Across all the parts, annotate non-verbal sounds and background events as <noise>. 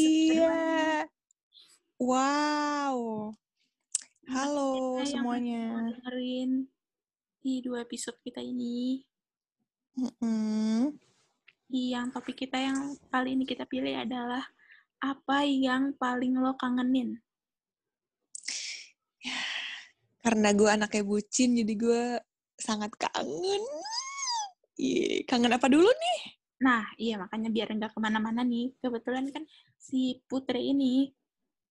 Iya. Wow. Halo Kita semuanya. dengerin di dua episode kita ini. Mm-mm. Yang topik kita yang kali ini kita pilih adalah apa yang paling lo kangenin? Karena gue anaknya bucin, jadi gue sangat kangen. Iya, kangen apa dulu nih? Nah, iya makanya biar nggak ke mana-mana nih. Kebetulan kan si Putri ini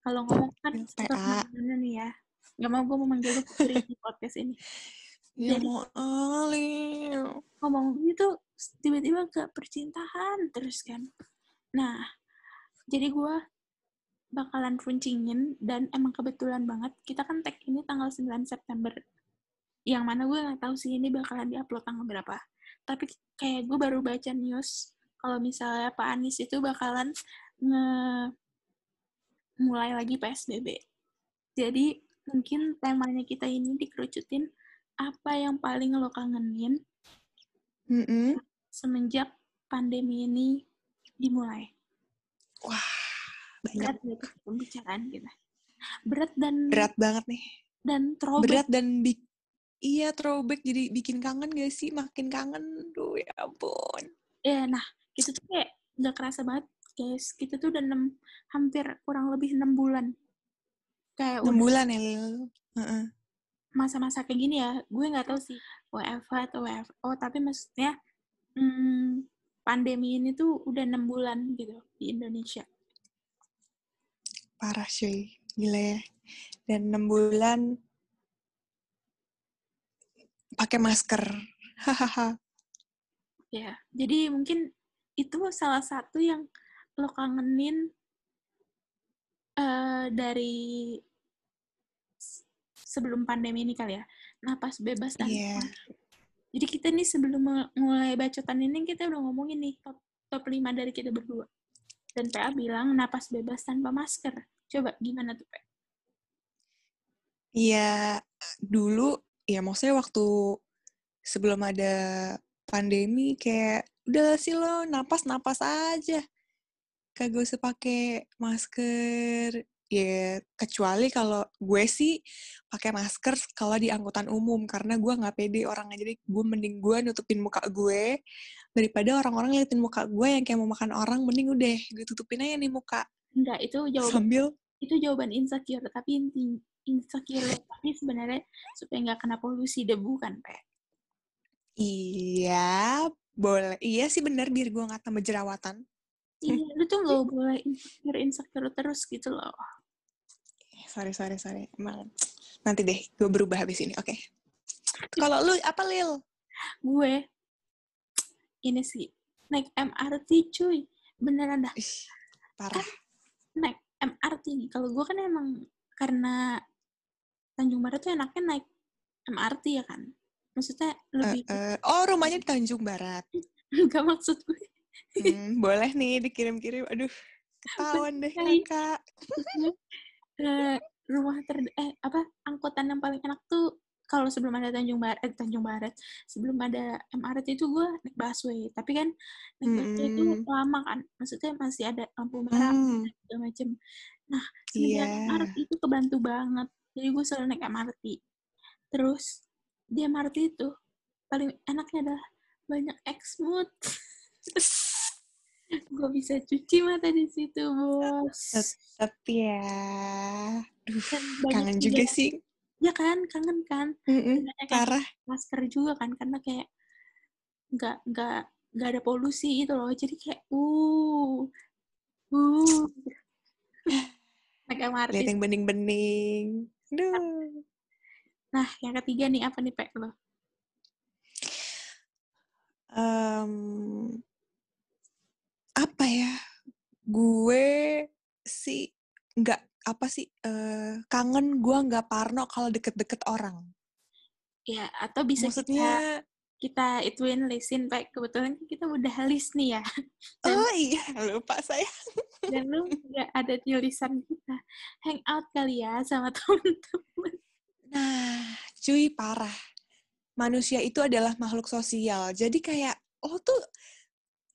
kalau ngomong kan suka ke mana-mana nih ya. Nggak mau gue mau manggil lu Putri di podcast ini. <laughs> Ya Jadi- mau alih. ngomong gitu tiba-tiba ke percintaan terus kan nah jadi gue bakalan runcingin dan emang kebetulan banget kita kan tag ini tanggal 9 September yang mana gue nggak tahu sih ini bakalan diupload tanggal berapa tapi kayak gue baru baca news kalau misalnya Pak Anies itu bakalan nge mulai lagi PSBB jadi mungkin temanya kita ini dikerucutin apa yang paling lo kangenin Mm-mm. semenjak pandemi ini dimulai. Wah, banyak. Berat gitu pembicaraan kita. Berat dan Berat banget nih. dan throwback. Berat dan big. Iya, throwback jadi bikin kangen gak sih? Makin kangen. Duh, ya ampun. Ya, nah, kita tuh kayak nggak kerasa banget, guys. Kita tuh udah 6, hampir kurang lebih 6 bulan. Kayak 6 udah bulan ya, Lil. Masa-masa kayak gini ya, gue nggak tahu sih WFH atau WFO, tapi maksudnya hmm, pandemi ini tuh udah 6 bulan gitu di Indonesia. Parah cuy. Gila ya. Dan 6 bulan pakai masker. Hahaha. Ya, jadi mungkin itu salah satu yang lo kangenin eh, dari sebelum pandemi ini kali ya. Napas bebas dan Iya. Jadi kita nih sebelum mul- mulai bacotan ini kita udah ngomongin nih top top 5 dari kita berdua. Dan PA bilang napas bebas tanpa masker. Coba gimana tuh, PA? Iya, dulu ya maksudnya waktu sebelum ada pandemi kayak udah sih lo napas-napas aja. Kagak usah pakai masker. Ya, kecuali kalau gue sih pakai masker kalau di angkutan umum karena gue nggak pede orangnya. Jadi gue mending gue nutupin muka gue daripada orang-orang liatin muka gue yang kayak mau makan orang mending udah gue tutupin aja nih muka Enggak, itu jawaban sambil itu jawaban insecure, tapi inti insecure tapi sebenarnya supaya nggak kena polusi debu kan, PA. iya boleh iya sih bener biar gue nggak tambah jerawatan Iya, <laughs> lu tuh nggak boleh insecure insecure terus gitu loh. sorry sorry sorry. Emang nanti deh gue berubah habis ini oke. Kalau lu apa lil? Gue ini sih naik MRT cuy, beneran dah. Ih, parah. Naik MRT nih. Kalau gue kan emang karena Tanjung Barat tuh enaknya naik MRT ya kan. Maksudnya Eh, lebih eh, oh rumahnya di Tanjung Barat. <laughs> Enggak maksud gue. Hmm, boleh nih dikirim-kirim aduh ketahuan deh kakak eh, rumah ter eh apa angkutan yang paling enak tuh kalau sebelum ada Tanjung Barat, eh, Tanjung Barat, sebelum ada MRT itu gue naik busway. Tapi kan naik busway itu Mm-mm. lama kan, maksudnya masih ada lampu merah hmm, segala macem. Nah, semenjak iya MRT itu kebantu banget. Jadi gue selalu naik MRT. Terus di MRT itu paling enaknya adalah banyak X-mood. <laughs> <laughs> gue bisa cuci mata di situ, bos. tetep ya Duh, kangen juga sih Ya kan, kangen kan. Banyak yang parah masker juga kan, karena kayak nggak nggak nggak ada polusi gitu loh. Jadi kayak, uh, uh, naik MRT. lihat yang bening-bening Duh. Nah, yang ketiga nih apa nih, Pak? Lo? Em, apa ya? Gue sih nggak apa sih eh, kangen gue nggak parno kalau deket-deket orang. Ya, atau bisa kita Maksudnya, kita ituin listin Pak. Kebetulan kan kita udah list nih ya. <laughs> Dan, oh iya lupa saya. dan lu nggak ada di lisan kita. Hangout kali ya sama <laughs> temen-temen. Nah, cuy parah. Manusia itu adalah makhluk sosial. Jadi kayak oh tuh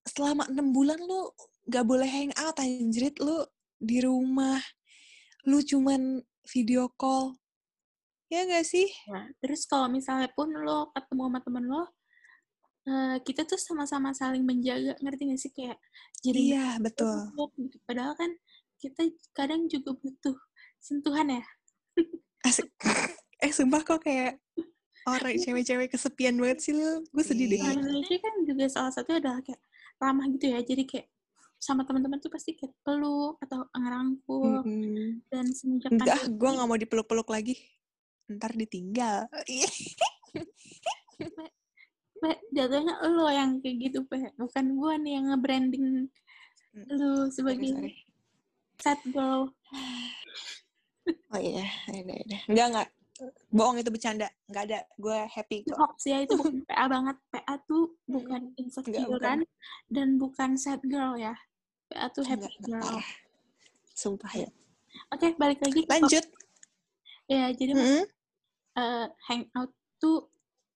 selama enam bulan lu gak boleh hang out anjrit lu di rumah lu cuman video call ya gak sih Ya, terus kalau misalnya pun lo ketemu sama temen lo, eh, kita tuh sama-sama saling menjaga, ngerti gak sih? Kayak jadi iya betul gitu. Padahal kan kita kadang juga butuh sentuhan ya. asik <laughs> eh sumpah kok kayak orang cewek-cewek kesepian banget sih lu gue sedih deh Orang Indonesia kan juga salah satu adalah kayak ramah gitu ya. Jadi kayak sama teman-teman tuh pasti kayak peluk atau ngerangkul Mm-mm. dan semenjak enggak pandemi gue nggak mau dipeluk-peluk lagi ntar ditinggal <laughs> Pe, jatuhnya lo yang kayak gitu, Pe. Bukan gua nih yang nge-branding lu sorry, sebagai sorry. sad girl. oh iya ada ada enggak enggak bohong itu bercanda nggak ada gue happy kok hoax ya, itu bukan <laughs> PA banget. PA tuh bukan insecurean dan bukan sad girl ya. PA tuh happy Enggak, girl. parah. sumpah ya Oke, balik lagi lanjut Ya, jadi Mm-mm. eh, hangout tuh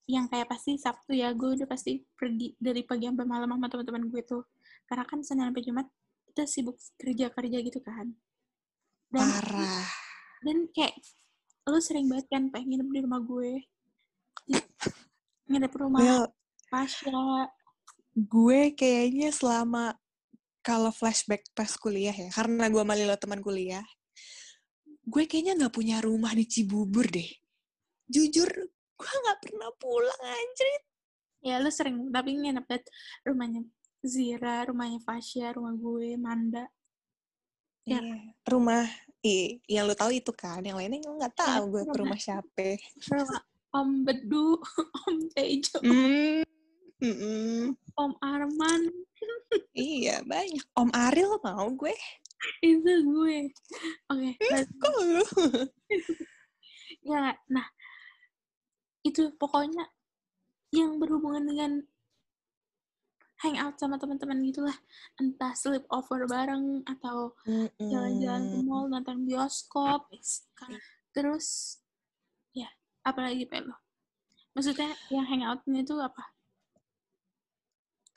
yang kayak pasti Sabtu ya, gue udah pasti pergi dari pagi sampai malam sama teman-teman gue tuh. Karena kan Senin sampai Jumat kita sibuk kerja-kerja gitu kan. Dan parah dan kayak lu sering banget kan pengen nginep di rumah gue. Nginep di rumah Pasha. gue kayaknya selama kalau flashback pas kuliah ya karena gue malilo teman kuliah gue kayaknya nggak punya rumah di Cibubur deh jujur gue nggak pernah pulang anjir Ya lu sering tapi nginep di rumahnya Zira, rumahnya Fasya, rumah gue, Manda. Ya. Iya. rumah i yang lo tahu itu kan yang lainnya gue nggak tahu gue ke rumah. rumah siapa Rumah Om Bedu, <laughs> Om Tejo, hmm. mm-mm. Om Arman. Iya banyak. Om Ariel mau gue. Itu gue. Oke kok lu? <laughs> Ya nah itu pokoknya yang berhubungan dengan hangout sama teman-teman gitulah. Entah sleep over bareng atau jalan-jalan ke mall nonton bioskop terus ya apalagi pelo maksudnya yang hangoutnya itu apa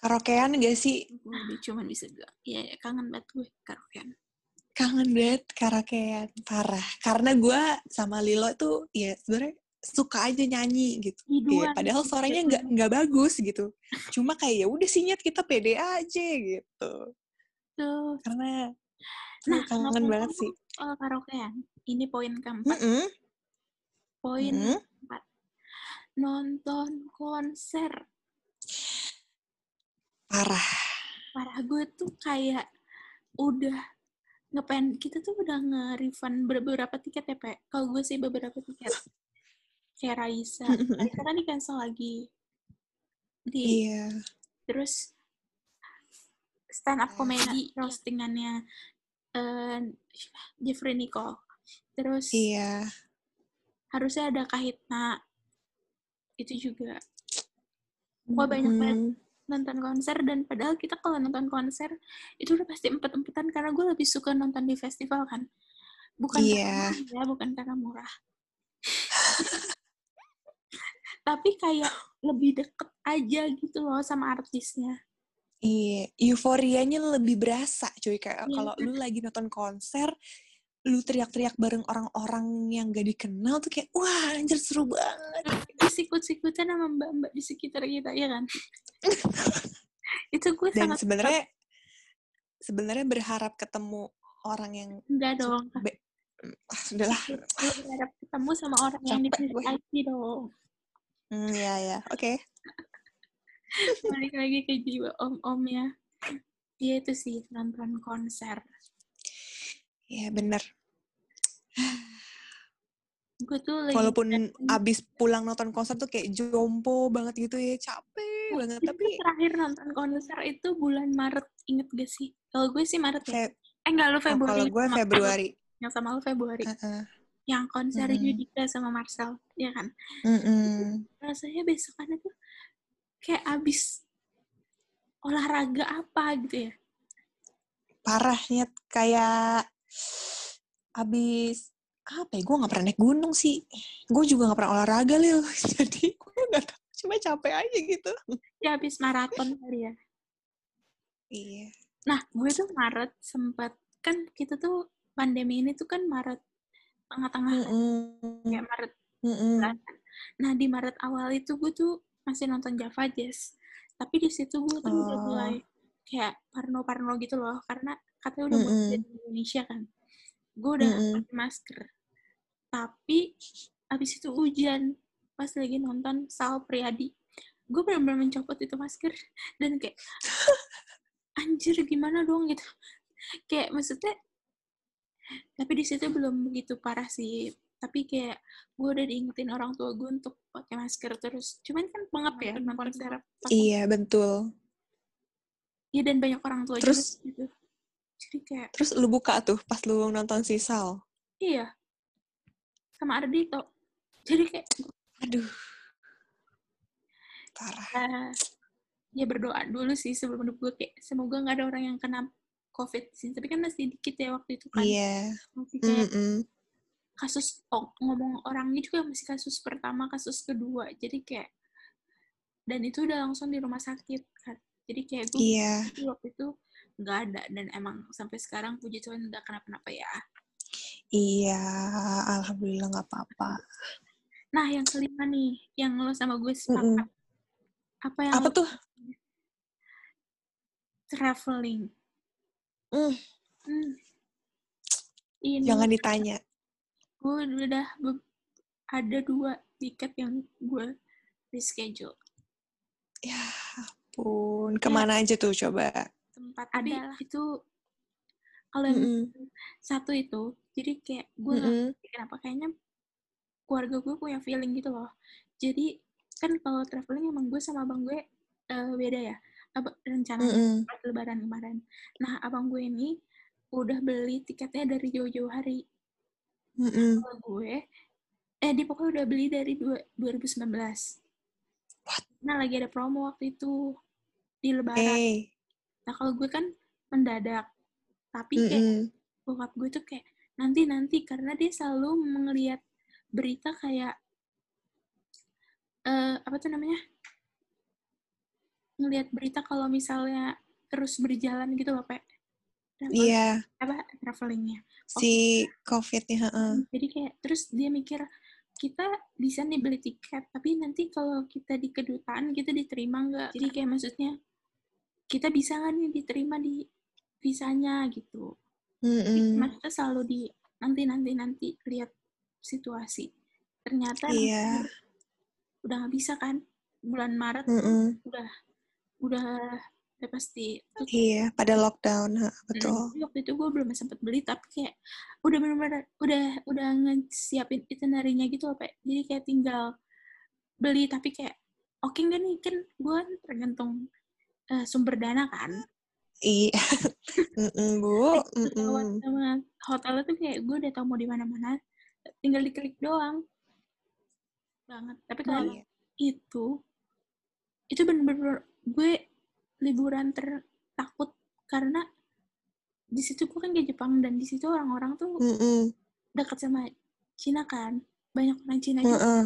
karaokean gak sih? Gue cuman bisa bilang ya, ya kangen banget gue karaokean. Kangen banget karaokean parah. Karena gue sama Lilo tuh ya sebenarnya suka aja nyanyi gitu. Iya, Biduan. padahal suaranya nggak nggak bagus gitu. Cuma kayak ya udah sih nyet kita pede aja gitu. Tuh karena nah nah, kangen banget sih. soal karaokean ini poin keempat. Mm-mm. poin Mm. keempat. Nonton konser parah. Parah gue tuh kayak udah ngepen kita tuh udah nge-refund beberapa tiket ya Pe? Kalau gue sih beberapa tiket. Kayak Raisa. <laughs> Raisa kan di cancel lagi. Di iya. terus stand up comedy roastingannya eh Jeffrey Nicole terus iya. harusnya ada Kahitna. Itu juga. Wah, banyak banget. Nonton konser dan padahal kita kalau nonton konser itu udah pasti empet-empetan karena gue lebih suka nonton di festival kan bukan Iya. karena murah, ya bukan karena murah <laughs> tapi kayak lebih deket aja gitu loh sama artisnya Iya, euforianya lebih berasa, cuy. Kayak Iya. kalau lu lagi nonton konser, lu teriak-teriak bareng orang-orang yang gak dikenal tuh kayak, wah anjir seru banget. disikut-sikutan sama mbak-mbak di sekitar kita ya kan <laughs> itu gue Dan sangat sebenarnya sebenarnya berharap ketemu orang yang enggak dong be- ah, udahlah. gue berharap ketemu sama orang yang di Capek gue. VIP dong Hmm, ya ya, oke. <laughs> balik lagi ke jiwa om-om ya Iya itu sih nonton konser Ya bener. gue tuh lagi Walaupun planning- abis pulang nonton konser tuh kayak jompo banget gitu ya, capek banget. Kita Tapi terakhir nonton konser itu bulan Maret inget gak sih kalau gue sih Maret ya fe- eh enggak lu oh, Februari kalau gue Februari. yang sama lu Februari Heeh. yang konser Mm-mm. Yudika sama Marcel ya kan Mm-mm. rasanya besokannya tuh kayak abis olahraga apa gitu ya parahnya kayak <sighs> abis apa ya gue nggak pernah naik gunung sih gue juga nggak pernah olahraga lil <laughs> jadi gue nggak tahu cuma capek aja gitu ya abis maraton kali ya Iya. Nah, gue tuh Maret sempat kan kita tuh pandemi ini tuh kan Maret tengah-tengah kan, Mm-mm. kayak Maret Mm-mm. bulan. Nah, di Maret awal itu gue tuh masih nonton Java Jazz. Tapi di situ gue tuh udah Oh. mulai kayak parno-parno gitu loh, karena katanya udah mulai Mm-mm. dari Indonesia kan. Gue udah Mm-mm. pakai masker. Tapi abis itu hujan pas lagi nonton Sal Priadi. Gue benar-benar mencopot itu masker <laughs> dan kayak <laughs> anjir gimana dong gitu. Kayak maksudnya tapi di situ belum begitu parah sih tapi kayak gue udah diingetin orang tua gue untuk pakai masker terus cuman kan pengap ya nonton konser pakai- Iya, betul. Iya dan banyak orang tua Terus- juga gitu. Jadi kayak Terus lu buka tuh pas lu nonton si Sal. iya. Sama Ardito jadi kayak Aduh. Parah. eh, ya berdoa dulu sih sebelum hidup gue kayak semoga nggak ada orang yang kena covid sih. Tapi kan masih dikit ya waktu itu kan. Iya. masih kayak kasus oh, ngomong orangnya juga masih kasus pertama kasus kedua. Jadi kayak dan itu udah langsung di rumah sakit kan jadi kayak gue Iya. itu waktu itu nggak ada dan emang sampai sekarang puji Tuhan nggak kenapa-napa ya Iya. Alhamdulillah nggak apa-apa. nah yang kelima nih yang lo sama gue sepakat Mm-mm. apa yang Apa lo- tuh? traveling Mm, Hmm. ini jangan ditanya. gue udah ada dua tiket yang gue reschedule Ya ampun. Ke mana aja tuh coba? tempat ada itu kalau yang Mm-mm. satu itu jadi kayak gue Mm-mm. ngerti kenapa kayaknya keluarga gue punya feeling gitu loh jadi kan kalau traveling emang gue sama abang gue eh, beda ya Ab- rencana Mm-mm. pas lebaran kemarin nah abang gue ini udah beli tiketnya dari jauh-jauh hari Mm-mm. kalau gue eh dia pokoknya udah beli dari dua- 2019 What? Nah lagi ada promo waktu itu di lebaran Hey. nah kalau gue kan mendadak tapi kayak Mm-mm. bokap gue tuh kayak nanti nanti karena dia selalu melihat berita kayak eh apa tuh namanya ngelihat berita kalau misalnya terus berjalan gitu loh pak Iya. apa travelingnya Si COVID-nya. heeh. jadi kayak terus dia mikir kita bisa nih beli tiket tapi nanti kalau kita di kedutaan kita diterima nggak jadi kayak maksudnya kita bisa nggak nih diterima di visanya gitu Mm-mm. maksudnya selalu di nanti nanti nanti lihat situasi ternyata Iya. udah nggak bisa kan bulan Maret Mm-mm. udah udah udah pasti. Iya, pada lockdown, ha, Mm, betul. tapi waktu itu gue belum sempat beli tapi kayak udah benar-benar udah udah ngesiapin itinerary-nya gitu loh Pak. jadi kayak tinggal beli tapi kayak oke nggak nih kan gue tergantung eh, sumber dana kan Iya. <laughs> Bu. Mm-mm. sama hotelnya tuh kayak gue udah tau mau di mana-mana tinggal diklik doang banget tapi kalau Iya. itu itu bener-bener gue liburan tertakut karena di situ gue kan ke Jepang dan di situ orang-orang tuh Mm-mm. dekat sama Cina kan banyak orang Cina juga Heeh.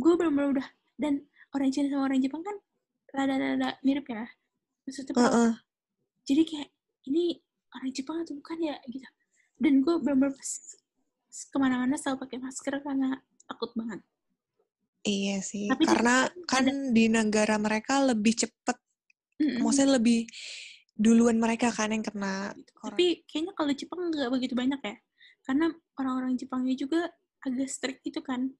gue bener-bener udah dan orang Cina sama orang Jepang kan rada-rada mirip ya maksudnya perawakan Heeh. jadi kayak ini orang Jepang atau bukan ya gitu dan gue bener-bener pas ke mana-mana selalu pakai masker karena takut banget Iya sih, Tapi karena kan di negara mereka lebih cepet, Mm-mm. maksudnya lebih duluan mereka kan yang kena. gitu. orang. Tapi kayaknya kalau Jepang nggak begitu banyak ya. Karena orang-orang Jepangnya juga agak strict gitu kan.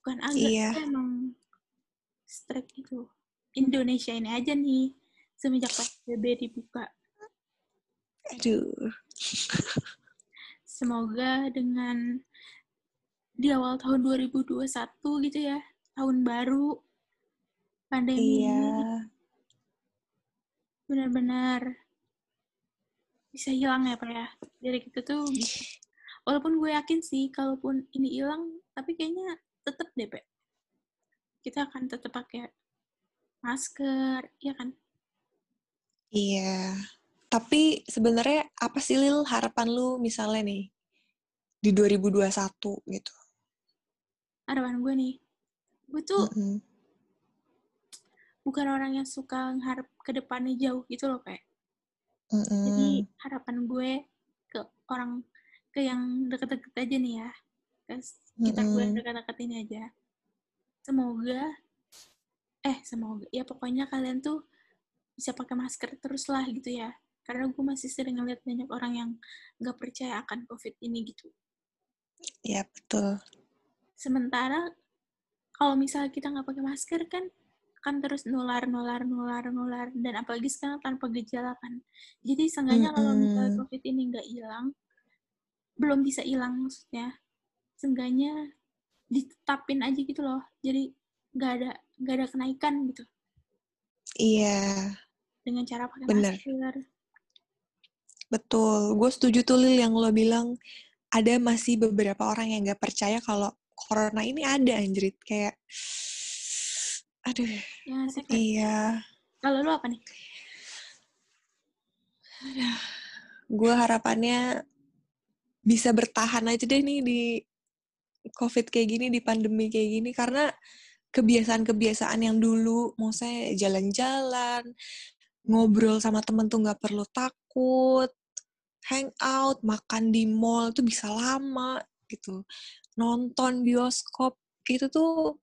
Bukan agak, Iya. emang strict gitu. Indonesia ini aja nih, semenjak PSBB dibuka. Aduh. <laughs> Semoga dengan di awal tahun 2021 gitu ya, tahun baru, pandemi Iya. Benar-benar bisa hilang ya Pak ya. Dari kita tuh. <laughs> Walaupun gue yakin sih, kalaupun ini hilang, tapi kayaknya tetap deh, Pak. Kita akan tetap pakai masker, ya kan? Iya. Tapi sebenarnya apa sih Lil harapan lu misalnya nih di 2021 gitu? Harapan gue nih, gue tuh Mm-mm. Bukan orang yang suka ngarep ke depannya jauh gitu loh kayak Mm-mm. jadi harapan gue ke orang ke yang deket-deket aja nih ya ke kita gue yang Mm-mm. dekat-dekat ini aja semoga eh semoga ya pokoknya kalian tuh bisa pakai masker terus lah gitu ya karena gue masih sering ngeliat banyak orang yang nggak percaya akan covid ini gitu Ya betul. sementara kalau misalnya kita nggak pakai masker kan akan terus nular nular nular nular dan apalagi sekarang tanpa gejala kan. Jadi seenggaknya kalau misalnya covid ini nggak hilang belum bisa hilang maksudnya seenggaknya ditetapin aja gitu loh. Jadi nggak ada nggak ada kenaikan gitu. Iya, dengan cara pakai Bener. masker. Betul. Gue setuju tuh Lil yang lo bilang ada masih beberapa orang yang nggak percaya kalau corona ini ada anjrit. Kayak aduh. Ya? Sih iya. Kalau lu apa nih? Gue harapannya bisa bertahan aja deh nih di covid kayak gini di pandemi kayak gini karena kebiasaan-kebiasaan yang dulu mau saya jalan-jalan ngobrol sama temen tuh nggak perlu takut hangout makan di mall tuh bisa lama gitu. Nonton bioskop itu tuh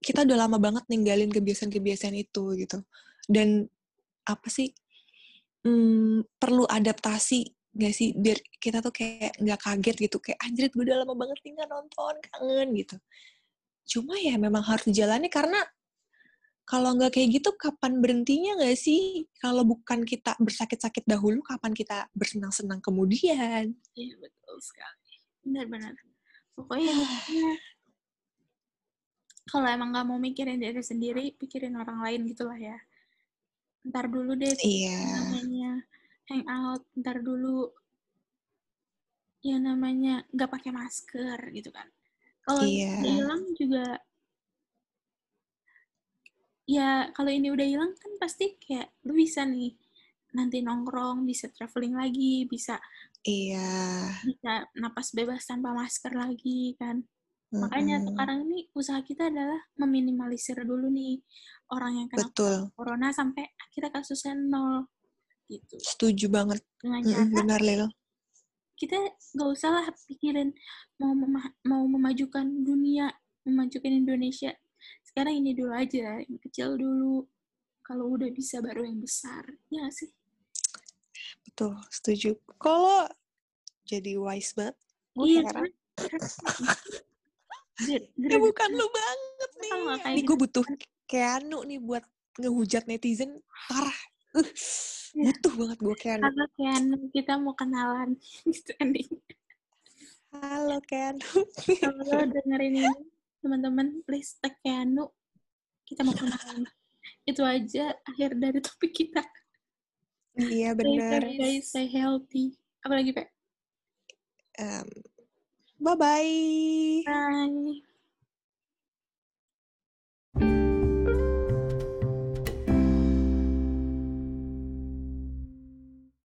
kita udah lama banget ninggalin kebiasaan-kebiasaan itu gitu. Dan apa sih hmm, perlu adaptasi gak sih? Biar kita tuh kayak nggak kaget gitu kayak anjrit gue udah lama banget nih nggak nonton kangen gitu. Cuma ya memang harus dijalani karena kalau nggak kayak gitu kapan berhentinya nggak sih? Kalau bukan kita bersakit-sakit dahulu kapan kita bersenang-senang kemudian? Iya betul sekali. Benar-benar pokoknya <sighs> kalau emang nggak mau mikirin diri sendiri pikirin orang lain gitulah ya. Ntar dulu deh iya. namanya hangout ntar dulu yang namanya nggak pakai masker gitu kan. Kalau ini Iya. hilang juga ya kalau ini udah hilang kan pasti kayak lu bisa nih nanti nongkrong bisa traveling lagi bisa iya. bisa napas bebas tanpa masker lagi kan makanya Mm-mm. sekarang ini usaha kita adalah meminimalisir dulu nih orang yang kena betul. corona sampai akhirnya kasusnya nol gitu. Setuju banget. Dengan cara benar Lil. kita nggak usah lah pikirin mau mema- mau memajukan dunia memajukan Indonesia. Sekarang ini dulu aja yang kecil dulu. Kalau udah bisa baru yang besar ya sih? Betul setuju. Kalau jadi wise banget iya Ger- <laughs> ya bukan lu banget nih Sama kayak nih gitu. gue butuh Keanu nih buat ngehujat netizen parah uh, Ya. butuh banget gue Keanu Halo Ken, kita mau kenalan <laughs> halo Keanu Kalau dengerin ini, teman-teman please tag Keanu. Kita mau kenalan. Itu aja akhir dari topik kita. iya Stay guys, stay healthy. Apalagi, Pak? bye Bye-bye. Bye.